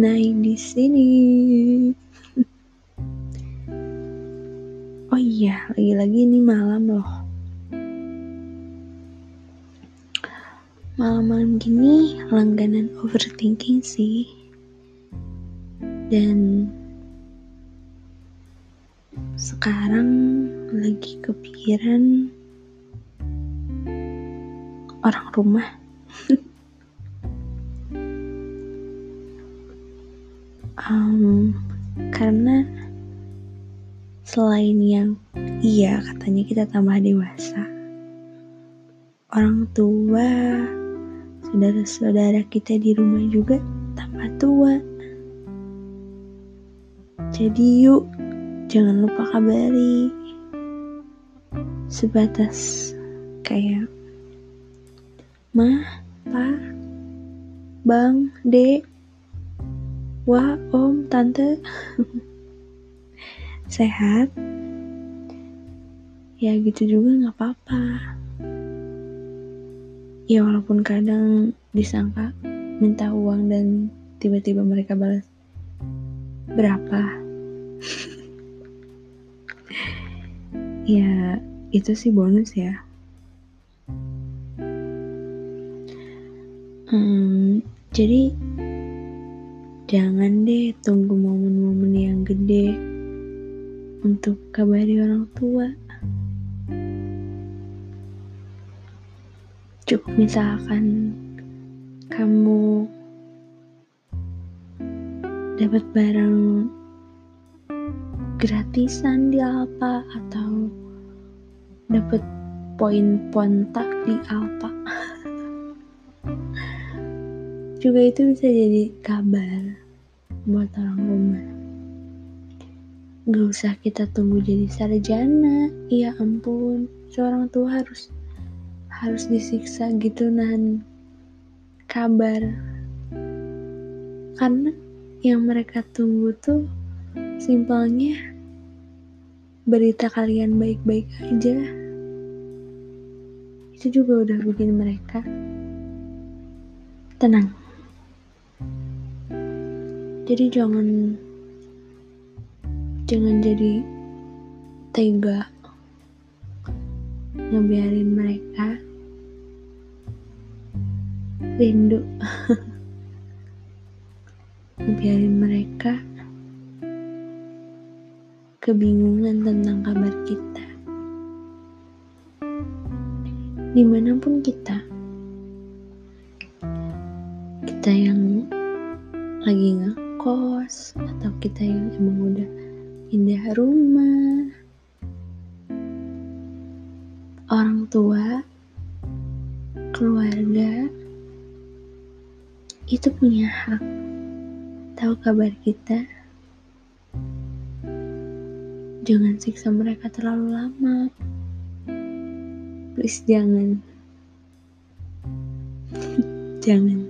naik di sini. Oh iya, lagi-lagi ini malam loh. Malam-malam gini langganan overthinking sih. Dan sekarang lagi kepikiran orang rumah. um, karena selain yang iya katanya kita tambah dewasa. Orang tua saudara-saudara kita di rumah juga tambah tua. Jadi yuk jangan lupa kabari. Sebatas kayak mah pak bang dek wah om tante. Sehat? Ya gitu juga nggak apa-apa. Ya walaupun kadang disangka minta uang dan tiba-tiba mereka balas berapa. Ya itu sih bonus ya. Hmm, jadi jangan deh tunggu momen-momen yang gede untuk kabari orang tua. Cukup misalkan kamu dapat barang gratisan di Alpa atau dapat poin kontak di Alpa. Juga itu bisa jadi kabar buat orang rumah. Gak usah kita tunggu jadi sarjana. Ya ampun, seorang tua harus harus disiksa gitu nahan kabar. Karena yang mereka tunggu tuh simpelnya berita kalian baik-baik aja. Itu juga udah bikin mereka tenang. Jadi jangan jangan jadi tega ngebiarin mereka rindu. Ngebiarin mereka kebingungan tentang kabar kita. Di mana pun kita kita yang lagi ngekos atau kita yang emang udah indah rumah, orang tua, keluarga, itu punya hak tahu kabar kita. Jangan siksa mereka terlalu lama. Please jangan. jangan.